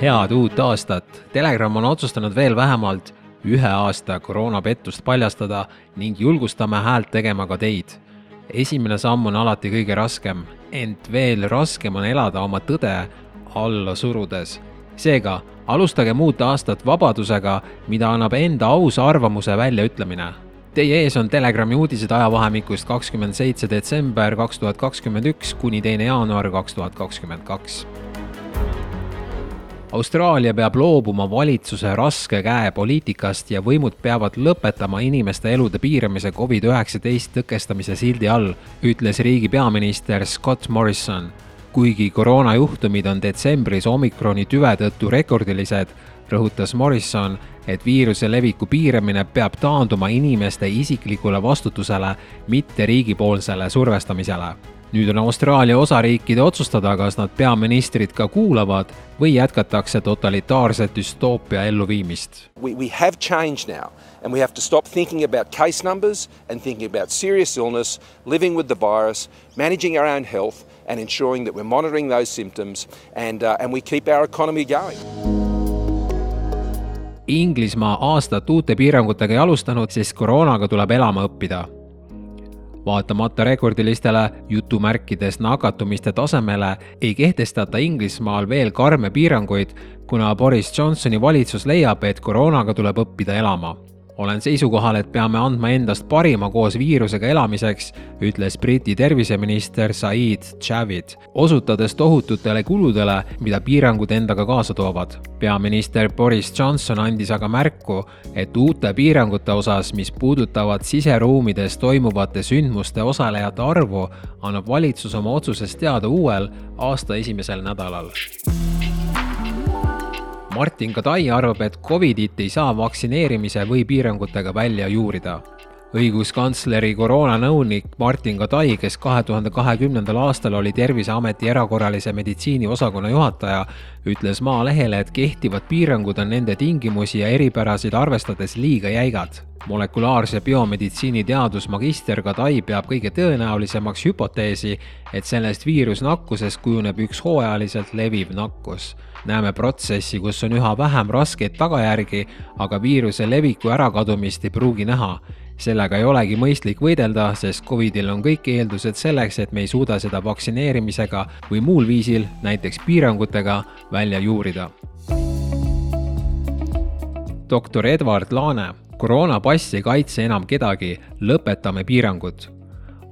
head uut aastat! Telegram on otsustanud veel vähemalt ühe aasta koroonapettust paljastada ning julgustame häält tegema ka teid. esimene samm on alati kõige raskem, ent veel raskem on elada oma tõde alla surudes. seega alustagem uut aastat vabadusega, mida annab enda ausa arvamuse väljaütlemine. Teie ees on Telegrami uudised ajavahemikust kakskümmend seitse detsember kaks tuhat kakskümmend üks kuni teine jaanuar kaks tuhat kakskümmend kaks Austraalia peab loobuma valitsuse raske käe poliitikast ja võimud peavad lõpetama inimeste elude piiramise Covid-19 tõkestamise sildi all, ütles riigi peaminister Scott Morrison. kuigi koroonajuhtumid on detsembris omikroni tüve tõttu rekordilised, rõhutas Morrison, et viiruse leviku piiramine peab taanduma inimeste isiklikule vastutusele, mitte riigipoolsele survestamisele nüüd on Austraalia osariikide otsustada, kas nad peaministrit ka kuulavad või jätkatakse totalitaarse düstoopia elluviimist. We, we have changed now and we have to stop thinking about case numbers and thinking about serious illness, living with the virus, managing our own health and ensuring that we're monitoring those symptoms and uh,, and we keep our economy going. Inglismaa aastat uute piirangutega ei alustanud, sest koroonaga tuleb elama õppida. Vaatamata rekordilistele jutumärkides nakatumiste tasemele ei kehtestata Inglismaal veel karme piiranguid, kuna Boris Johnsoni valitsus leiab, et koroonaga tuleb õppida elama olen seisukohal, et peame andma endast parima koos viirusega elamiseks, ütles Briti terviseminister Said Javid, osutades tohututele kuludele, mida piirangud endaga kaasa toovad. peaminister Boris Johnson andis aga märku, et uute piirangute osas, mis puudutavad siseruumides toimuvate sündmuste osalejate arvu, annab valitsus oma otsusest teada uuel aasta esimesel nädalal Martin Kadai arvab, et Covidit ei saa vaktsineerimise või piirangutega välja juurida. Õiguskantsleri koroonanõunik Martin Kadai, kes kahe tuhande kahekümnendal aastal oli Terviseameti erakorralise meditsiini osakonna juhataja, ütles Maalehele, et kehtivad piirangud on nende tingimusi ja eripärasid arvestades liiga jäigad molekulaarse biomeditsiini teadusmagister Kadai peab kõige tõenäolisemaks hüpoteesi, et sellest viirusnakkusest kujuneb üks hooajaliselt leviv nakkus näeme protsessi, kus on üha vähem raskeid tagajärgi, aga viiruse leviku ärakadumist ei pruugi näha. Sellega ei olegi mõistlik võidelda, sest Covidil on kõik eeldused selleks, et me ei suuda seda vaktsineerimisega või muul viisil, näiteks piirangutega, välja juurida. doktor Edward Laane koroonapass ei kaitse enam kedagi, lõpetame piirangud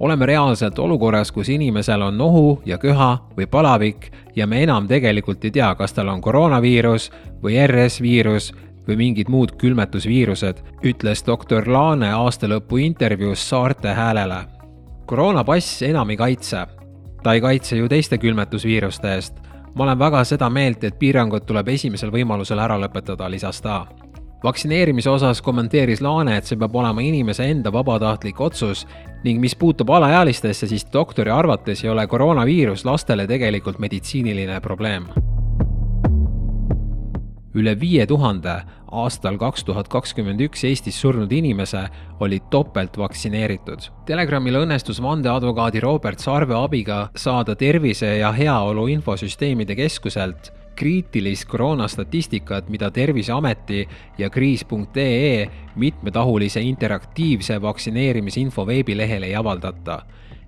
oleme reaalselt olukorras, kus inimesel on nohu ja köha või palavik ja me enam tegelikult ei tea, kas tal on koroonaviirus või RS-viirus või mingid muud külmetusviirused, ütles doktor Laane aastalõpu intervjuus Saarte Häälele. koroonapass enam ei kaitse. ta ei kaitse ju teiste külmetusviiruste eest. ma olen väga seda meelt, et piirangud tuleb esimesel võimalusel ära lõpetada, lisas ta vaktsineerimise osas kommenteeris Laane, et see peab olema inimese enda vabatahtlik otsus ning mis puutub alaealistesse, siis doktori arvates ei ole koroonaviirus lastele tegelikult meditsiiniline probleem. Üle viie tuhande aastal kaks tuhat kakskümmend üks Eestis surnud inimese olid topelt vaktsineeritud. Telegramil õnnestus vandeadvokaadi Robert Sarve abiga saada Tervise ja Heaolu Infosüsteemide Keskuselt kriitilist koroonastatistikat, mida Terviseameti ja kriis.ee mitmetahulise interaktiivse vaktsineerimisinfo veebilehel ei avaldata.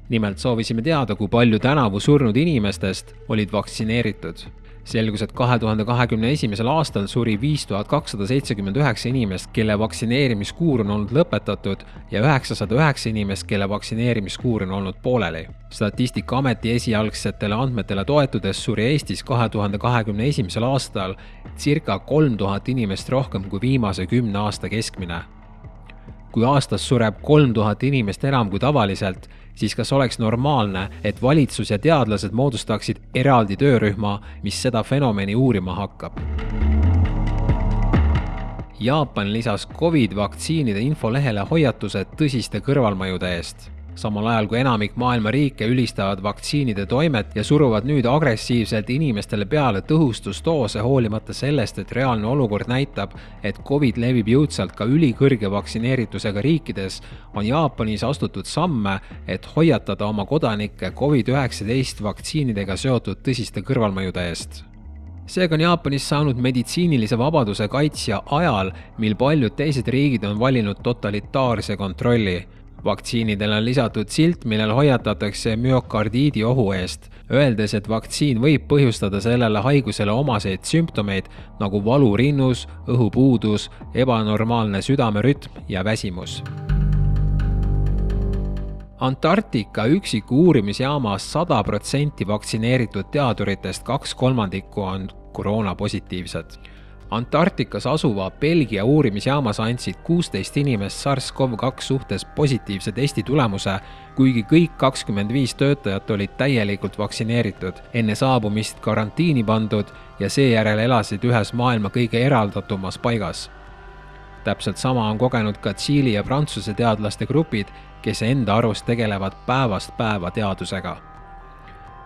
nimelt soovisime teada, kui palju tänavu surnud inimestest olid vaktsineeritud selgus, et kahe tuhande kahekümne esimesel aastal suri viis tuhat kakssada seitsekümmend üheksa inimest, kelle vaktsineerimiskuur on olnud lõpetatud ja üheksasada üheksa inimest, kelle vaktsineerimiskuur on olnud pooleli. statistikaameti esialgsetele andmetele toetudes suri Eestis kahe tuhande kahekümne esimesel aastal circa kolm tuhat inimest rohkem kui viimase kümne aasta keskmine. Kui aastas sureb kolm tuhat inimest enam kui tavaliselt, siis kas oleks normaalne, et valitsus ja teadlased moodustaksid eraldi töörühma, mis seda fenomeni uurima hakkab? Jaapan lisas Covid vaktsiinide infolehele hoiatused tõsiste kõrvalmõjude eest. Samal ajal kui enamik maailma riike ülistavad vaktsiinide toimet ja suruvad nüüd agressiivselt inimestele peale tõhustusdoose, hoolimata sellest, et reaalne olukord näitab, et Covid levib jõudsalt ka ülikõrge vaktsineeritusega riikides, on Jaapanis astutud samme, et hoiatada oma kodanikke Covid-19 vaktsiinidega seotud tõsiste kõrvalmõjude eest. Seega on Jaapanis saanud meditsiinilise vabaduse kaitsja ajal, mil paljud teised riigid on valinud totalitaarse kontrolli vaktsiinidele on lisatud silt, millel hoiatatakse müokardiidi ohu eest, öeldes, et vaktsiin võib põhjustada sellele haigusele omaseid sümptomeid nagu valu rinnus, õhupuudus, ebanormaalne südamerütm ja väsimus. Antarktika üksiku uurimisjaamas sada protsenti vaktsineeritud teaduritest kaks kolmandikku on koroonapositiivsed Antarktikas asuva Belgia uurimisjaamas andsid kuusteist inimest SARS-CoV-2 suhtes positiivse testi tulemuse, kuigi kõik kakskümmend viis töötajat olid täielikult vaktsineeritud, enne saabumist karantiini pandud ja seejärel elasid ühes maailma kõige eraldatumas paigas. täpselt sama on kogenud ka Tšiili ja Prantsuse teadlaste grupid, kes enda arust tegelevad päevast päeva teadusega.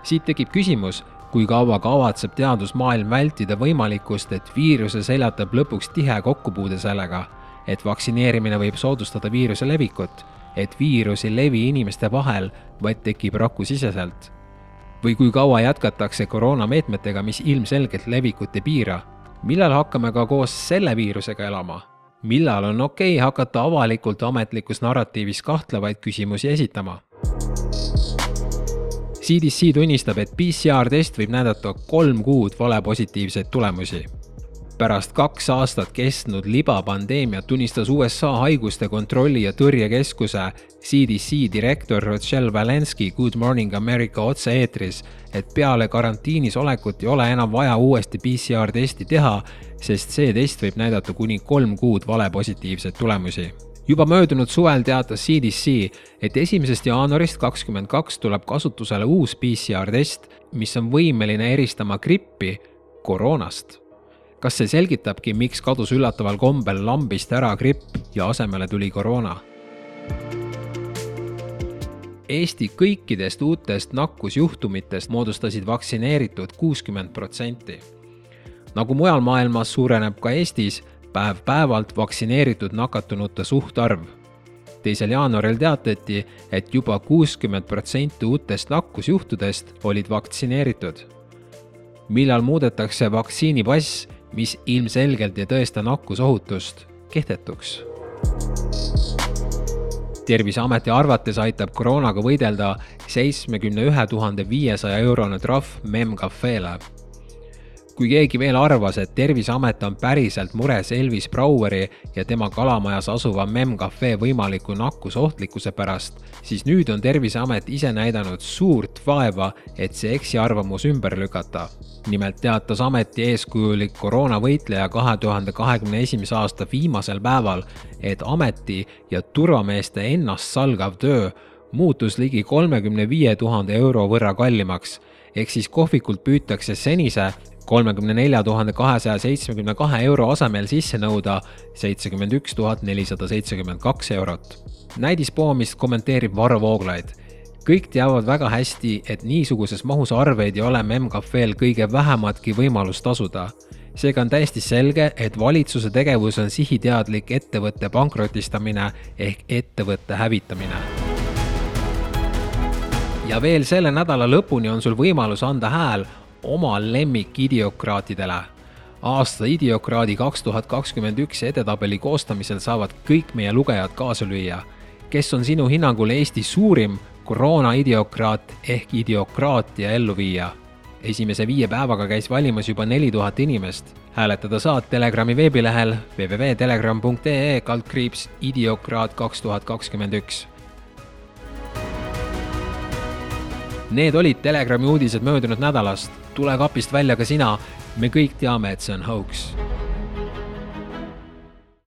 siit tekib küsimus, kui kaua kavatseb teadusmaailm vältida võimalikkust, et viiruse seljatab lõpuks tihe kokkupuude sellega, et vaktsineerimine võib soodustada viiruse levikut, et viirus ei levi inimeste vahel, vaid tekib rakusiseselt? või kui kaua jätkatakse koroonameetmetega, mis ilmselgelt levikut ei piira? millal hakkame ka koos selle viirusega elama? millal on okei okay hakata avalikult ametlikus narratiivis kahtlevaid küsimusi esitama? CDC tunnistab, et PCR-test võib näidata kolm kuud valepositiivseid tulemusi. pärast kaks aastat kestnud libapandeemiat tunnistas USA haiguste kontrolli ja tõrje keskuse CDC direktor Rochelle Walensky Good Morning America otse-eetris, et peale karantiinis olekut ei ole enam vaja uuesti PCR-testi teha, sest see test võib näidata kuni kolm kuud valepositiivseid tulemusi juba möödunud suvel teatas CDC, et esimesest jaanuarist kakskümmend kaks tuleb kasutusele uus PCR-test, mis on võimeline eristama grippi koroonast. kas see selgitabki, miks kadus üllataval kombel lambist ära gripp ja asemele tuli koroona? Eesti kõikidest uutest nakkusjuhtumitest moodustasid vaktsineeritud kuuskümmend protsenti. nagu mujal maailmas, suureneb ka Eestis päev-päevalt vaktsineeritud nakatunute suhtarv. teisel jaanuaril teatati, et juba kuuskümmend protsenti uutest nakkusjuhtudest olid vaktsineeritud. millal muudetakse vaktsiinipass, mis ilmselgelt ei tõesta nakkusohutust, kehtetuks? terviseameti arvates aitab koroonaga võidelda seitsmekümne ühe tuhande viiesaja eurone trahv MEM-Cafele kui keegi veel arvas, et Terviseamet on päriselt mures Elvis Braueri ja tema kalamajas asuva Mem Cafe võimaliku nakkusohtlikkuse pärast, siis nüüd on Terviseamet ise näidanud suurt vaeva, et see eksiarvamus ümber lükata. nimelt teatas ameti eeskujulik koroonavõitleja kahe tuhande kahekümne esimese aasta viimasel päeval, et ameti ja turvameeste ennastsalgav töö muutus ligi kolmekümne viie tuhande euro võrra kallimaks ehk siis kohvikult püütakse senise kolmekümne nelja tuhande kahesaja seitsmekümne kahe euro asemel sisse nõuda seitsekümmend üks tuhat nelisada seitsekümmend kaks eurot. näidispoomist kommenteerib Varro Vooglaid. kõik teavad väga hästi, et niisuguses mahus arveid ei ole MEM-Cafeel kõige vähematki võimalust tasuda seega on täiesti selge, et valitsuse tegevus on sihiteadlik ettevõtte pankrotistamine ehk ettevõtte hävitamine. ja veel selle nädala lõpuni on sul võimalus anda hääl oma lemmikidiokraatidele. aasta idiokraadi kaks tuhat kakskümmend üks edetabeli koostamisel saavad kõik meie lugejad kaasa lüüa. kes on sinu hinnangul Eesti suurim koroona idiokraat ehk idiokraatia elluviija? esimese viie päevaga käis valimas juba neli tuhat inimest. hääletada saad Telegrami veebilehel www.telegram.ee kaldkriips idiokraat kaks tuhat kakskümmend üks Need olid Telegrami uudised möödunud nädalast tule kapist välja ka sina. me kõik teame, et see on hoogs